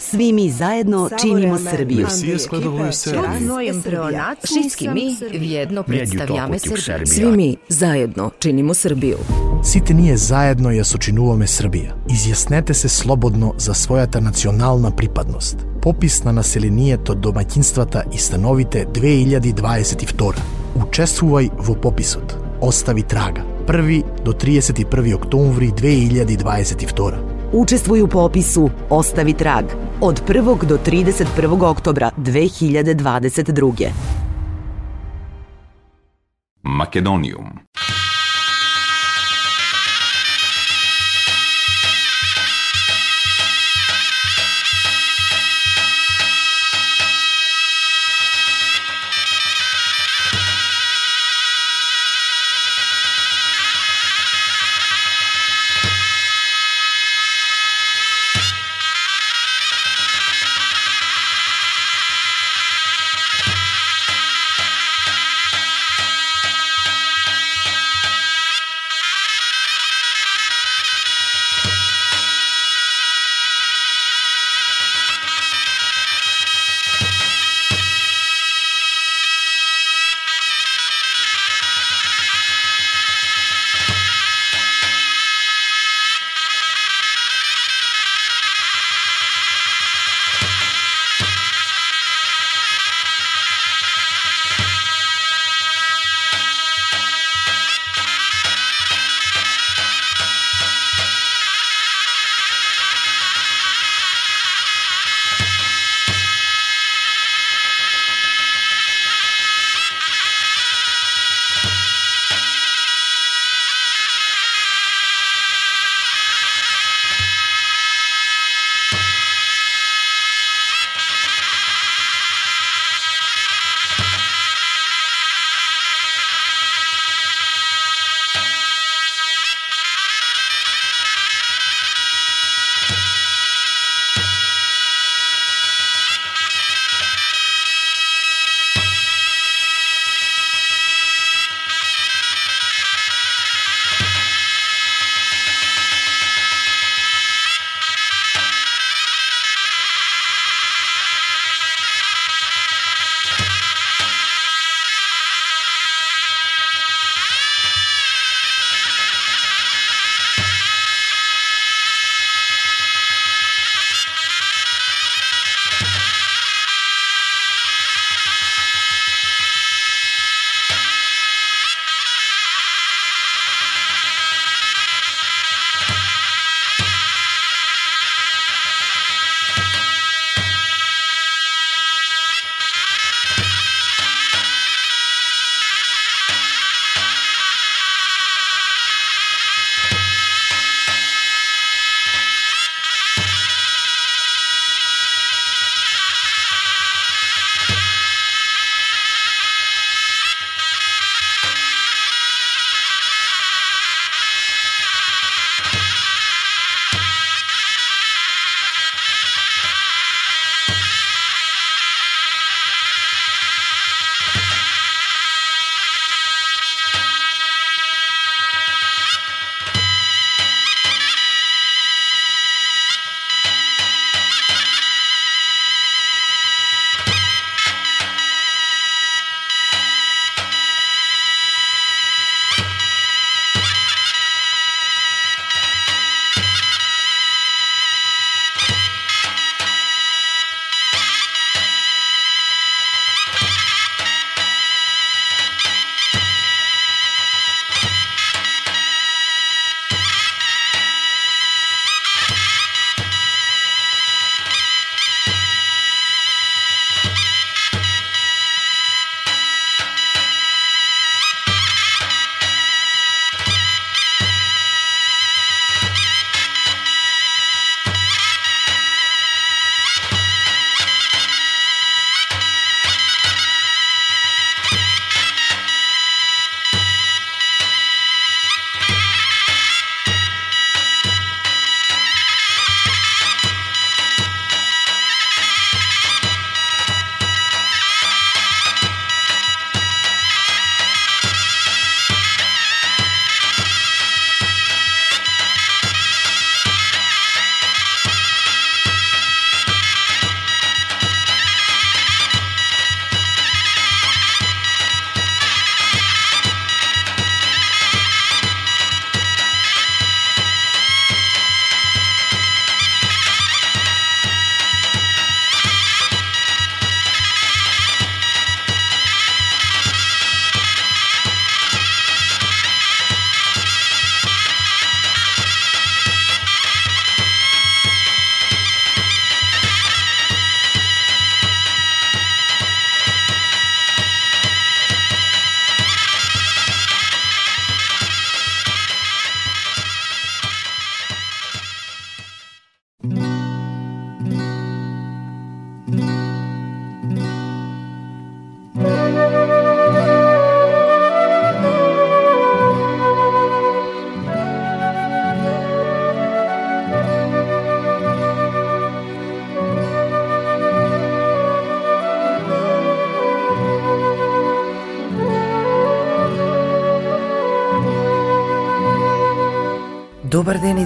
Svi mi zajedno činimo Srbiju. Всички ми вједно представјаме Србија. Svi mi zajedno činimo Srbiju. Сите ние заедно ја сочинуваме Србија. Изјаснете се слободно за својата национална припадност. Попис на населението, домаќинствата и становите 2022. Учествувај во пописот. Остави трага. 1 до 31 октомври 2022. Učestvuj u popisu Ostavi trag od 1. do 31. oktobra 2022. Македониум.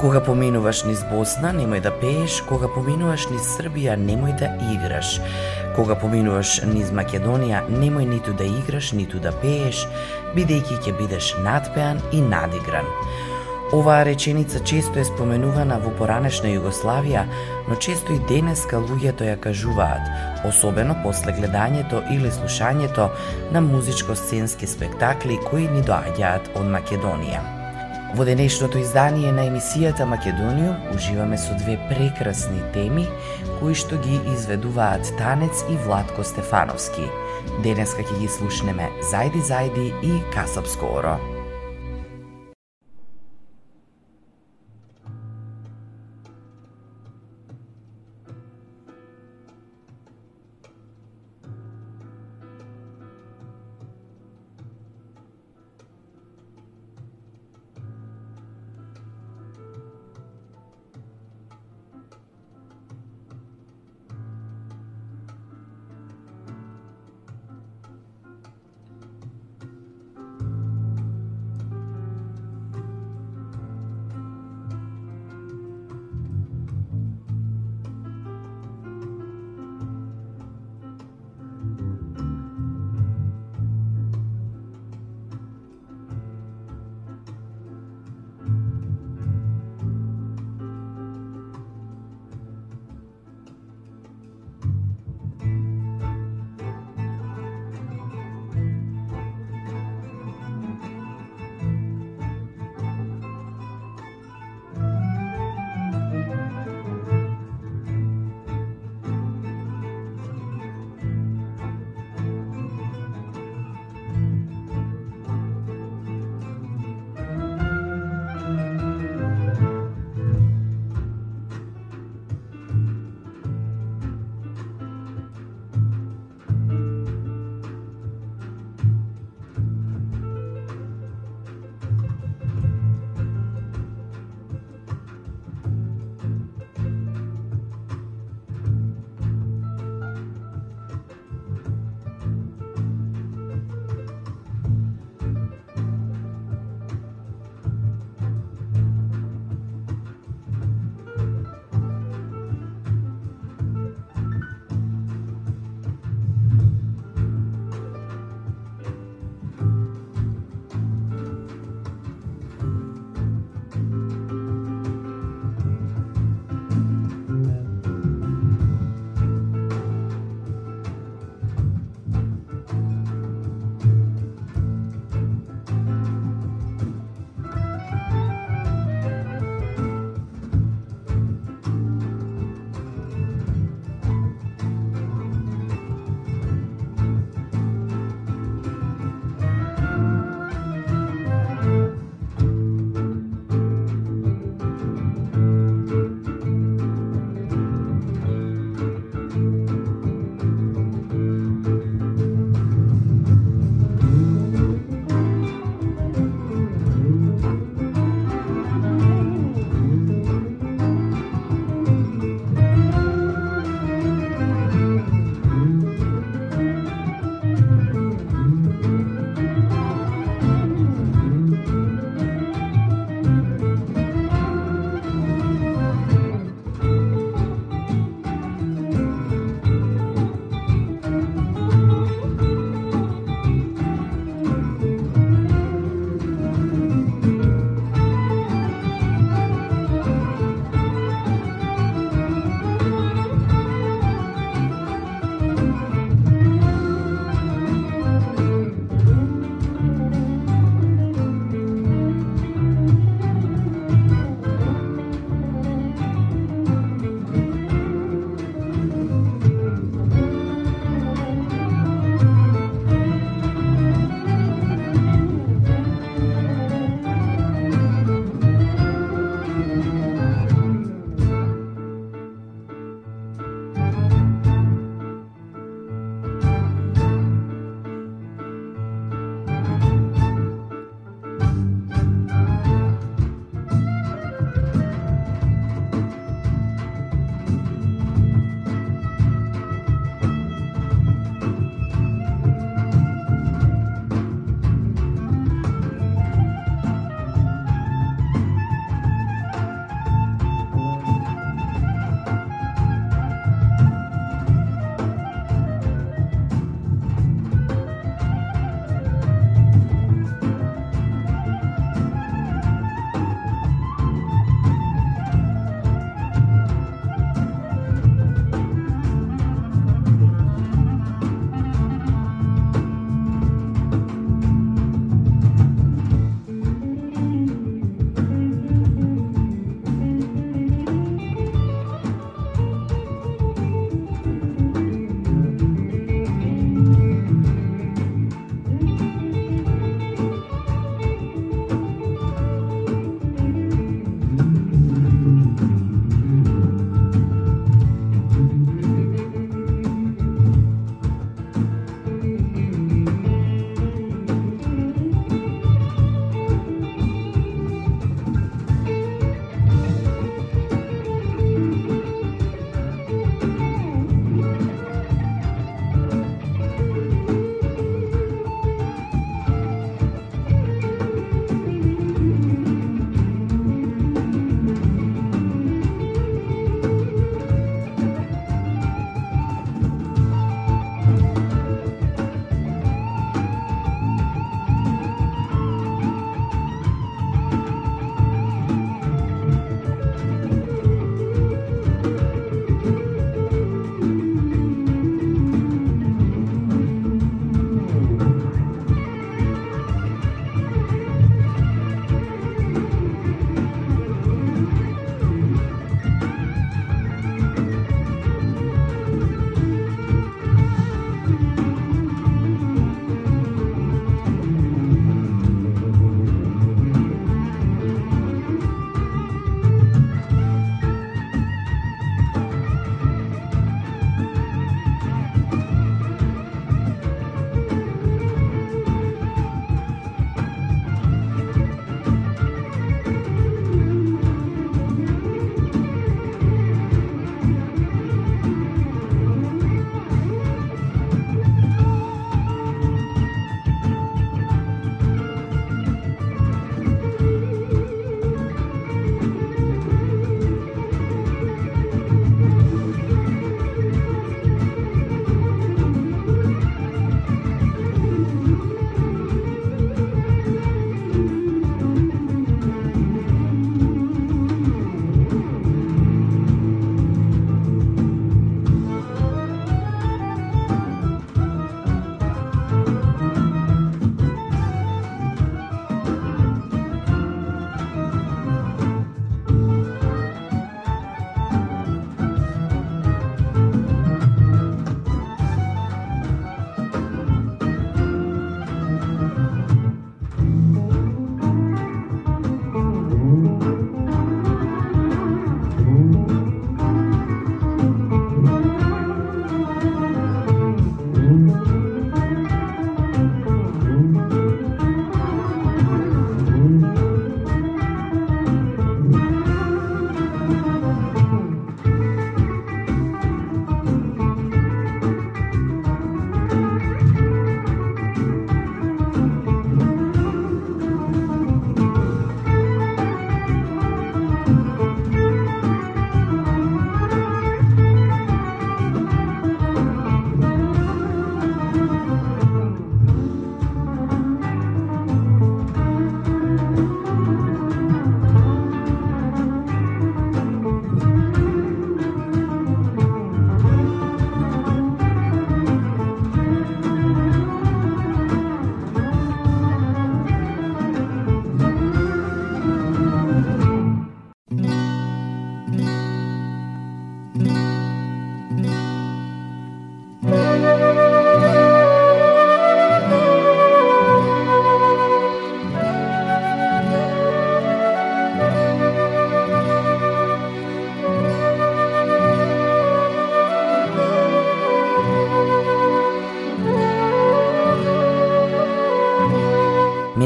Кога поминуваш низ Босна, немој да пееш, кога поминуваш низ Србија, немој да играш. Кога поминуваш низ Македонија, немој ниту да играш, ниту да пееш, бидејќи ќе бидеш надпеан и надигран. Оваа реченица често е споменувана во поранешна Југославија, но често и денеска луѓето ја кажуваат, особено после гледањето или слушањето на музичко-сценски спектакли кои ни доаѓаат од Македонија. Во денешното издание на емисијата Македониум уживаме со две прекрасни теми кои што ги изведуваат Танец и Владко Стефановски. Денеска ќе ги слушнеме Зајди Зајди и Касап скоро.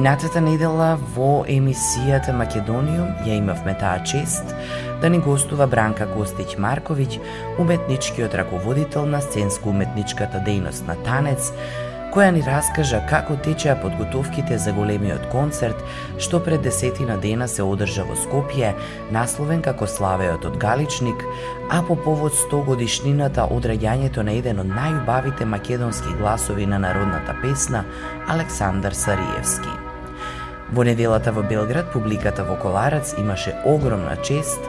Минатата недела во емисијата Македониум ја имавме таа чест да ни гостува Бранка Костиќ Марковиќ, уметничкиот раководител на сценско-уметничката дејност на Танец, која ни раскажа како течеа подготовките за големиот концерт што пред десетина дена се одржа во Скопје, насловен како Славеот од Галичник, а по повод 100 годишнината од раѓањето на еден од најубавите македонски гласови на народната песна Александар Сариевски. Во неделата во Белград публиката во Коларац имаше огромна чест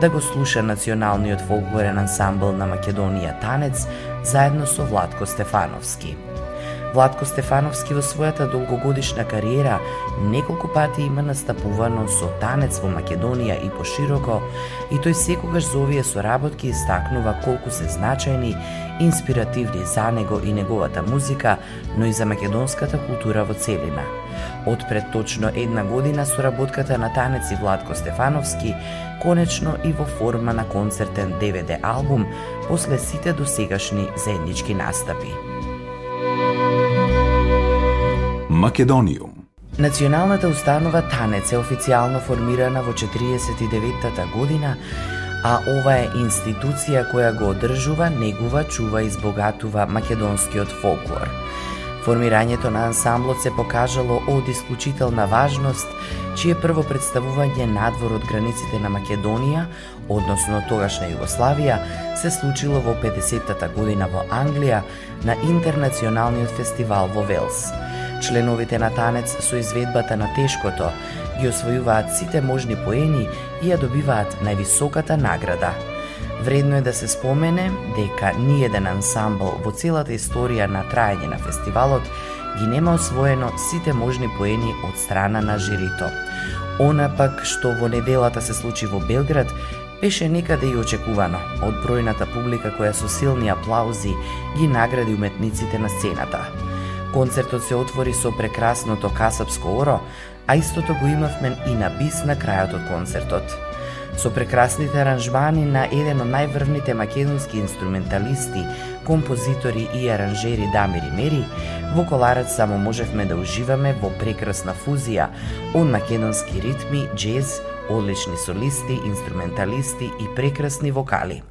да го слуша националниот фолклорен ансамбл на Македонија Танец заедно со Владко Стефановски – Владко Стефановски во својата долгогодишна кариера неколку пати има настапувано со танец во Македонија и пошироко, и тој секогаш за овие соработки истакнува колку се значајни инспиративни за него и неговата музика, но и за македонската култура во целина. Од пред точно една година соработката на танец и Владко Стефановски конечно и во форма на концертен DVD албум после сите досегашни заеднички настапи. Македониум. Националната установа Танец е официјално формирана во 49-та година, а ова е институција која го одржува, негува, чува и збогатува македонскиот фолклор. Формирањето на ансамблот се покажало од исклучителна важност, чие прво представување надвор од границите на Македонија, односно тогашна Југославија, се случило во 50-та година во Англија на Интернационалниот фестивал во Велс – Членовите на танец со изведбата на тешкото ги освојуваат сите можни поени и ја добиваат највисоката награда. Вредно е да се спомене дека ниеден ансамбл во целата историја на трајање на фестивалот ги нема освоено сите можни поени од страна на жирито. Она пак што во неделата се случи во Белград беше некаде и очекувано од бројната публика која со силни аплаузи ги награди уметниците на сцената. Концертот се отвори со прекрасното касапско оро, а истото го имавме и на бис на крајот од концертот. Со прекрасните аранжмани на еден од најврвните македонски инструменталисти, композитори и аранжери Дамир и Мери, во Коларец само можевме да уживаме во прекрасна фузија од македонски ритми, джез, одлични солисти, инструменталисти и прекрасни вокали.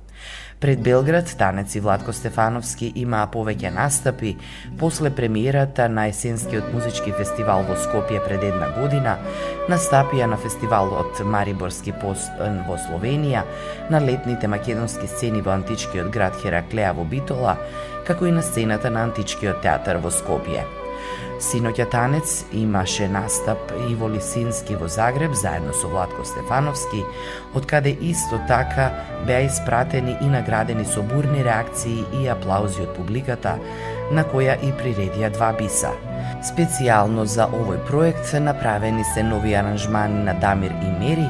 Пред Белград, Танец и Владко Стефановски имаа повеќе настапи после премиерата на есенскиот музички фестивал во Скопје пред една година, настапија на фестивалот Мариборски пост во Словенија, на летните македонски сцени во античкиот град Хераклеа во Битола, како и на сцената на античкиот театар во Скопје. Синоќа Танец имаше настап и во Лисински во Загреб заедно со Владко Стефановски, од каде исто така беа испратени и наградени со бурни реакции и аплаузи од публиката, на која и приредија два биса. Специјално за овој проект направени се нови аранжмани на Дамир и Мери,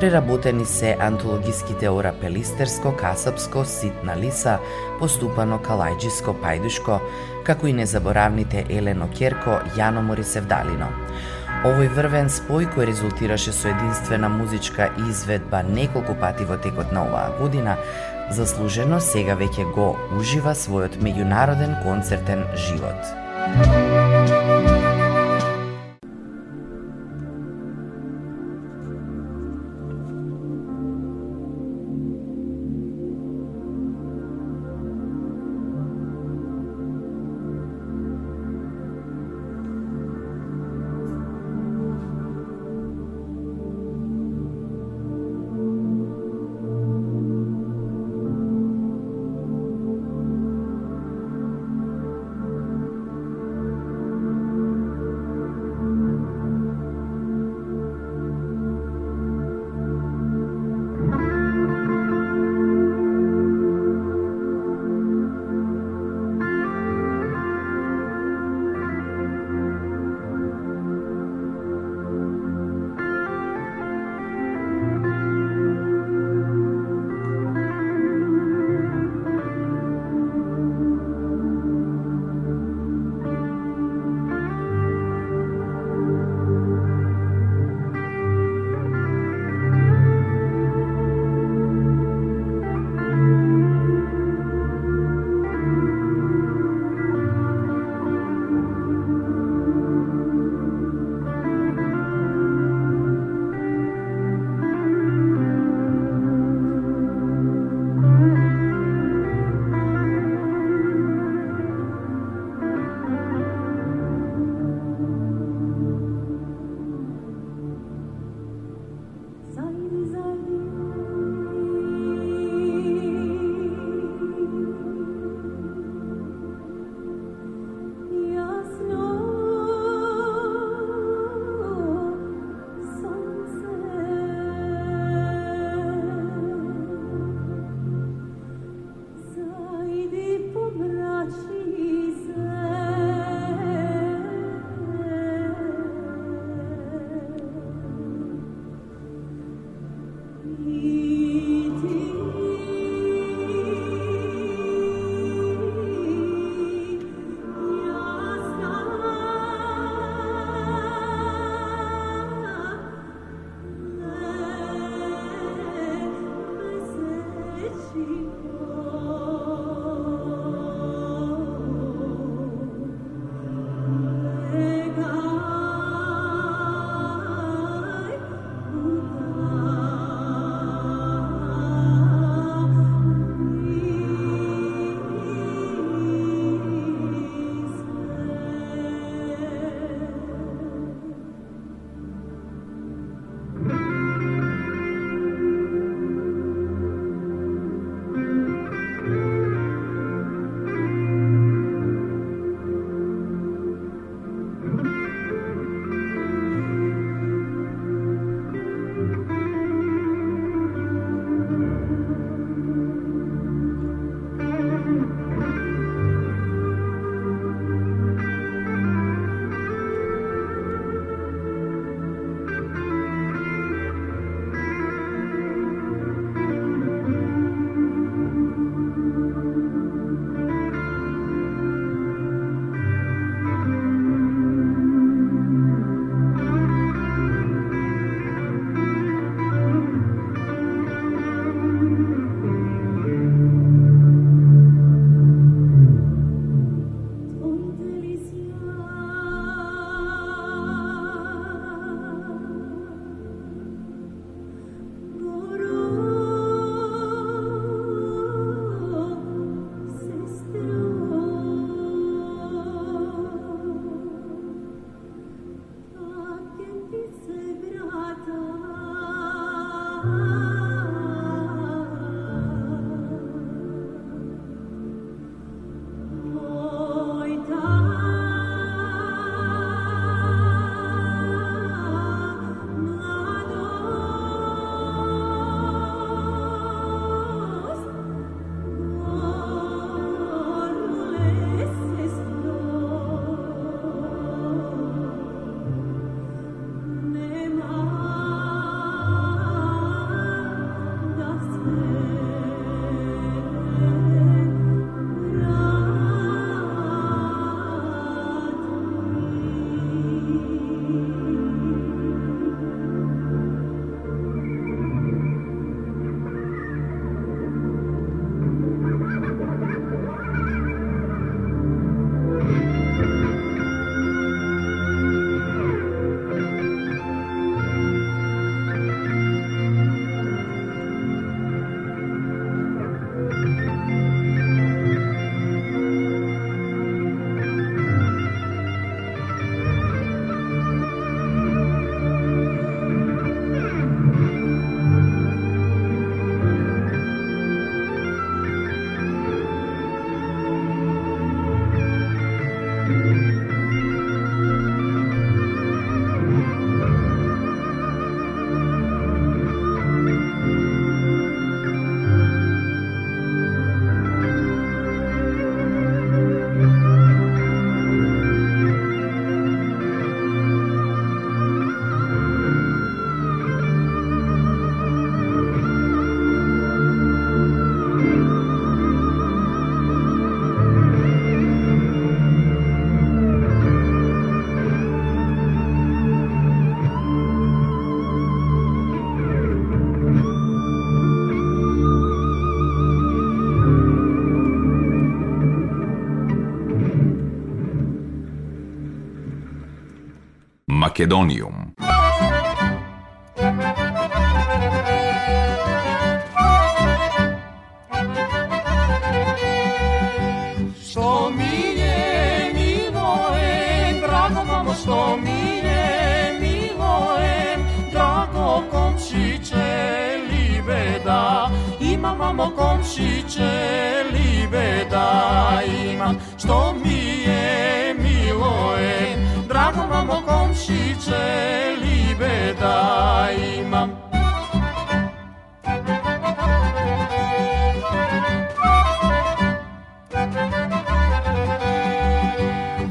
преработени се антологиските ора Пелистерско, Касапско, Ситна Лиса, поступано Калајджиско, Пајдушко, како и незаборавните Елено Керко, Јано Морисевдалино. Овој врвен спој кој резултираше со единствена музичка изведба неколку пати во текот на оваа година, заслужено сега веќе го ужива својот меѓународен концертен живот. Македониум. Komšiće libeda, imam.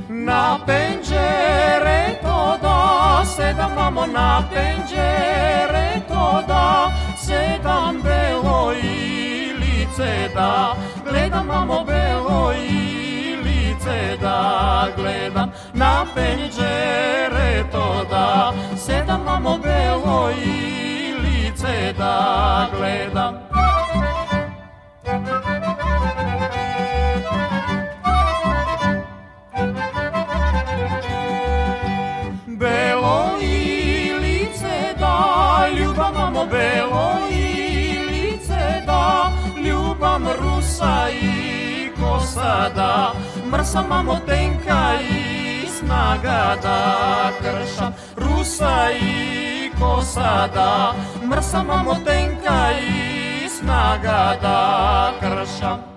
Na penđere to da, sedam mamo na penđere to da, sedam belo i lice da, gledam mamo belo i lice da, gledam. Na penđere to da, sedam mamo belo i lice da, gledam. Belo i lice da, ljubav mamo belo i lice da, ljubam rusa i kosa da, mrsa mamo tenka i snaga da kršam rusa i kosa da, mrsa mamo tenka i snaga da kršam.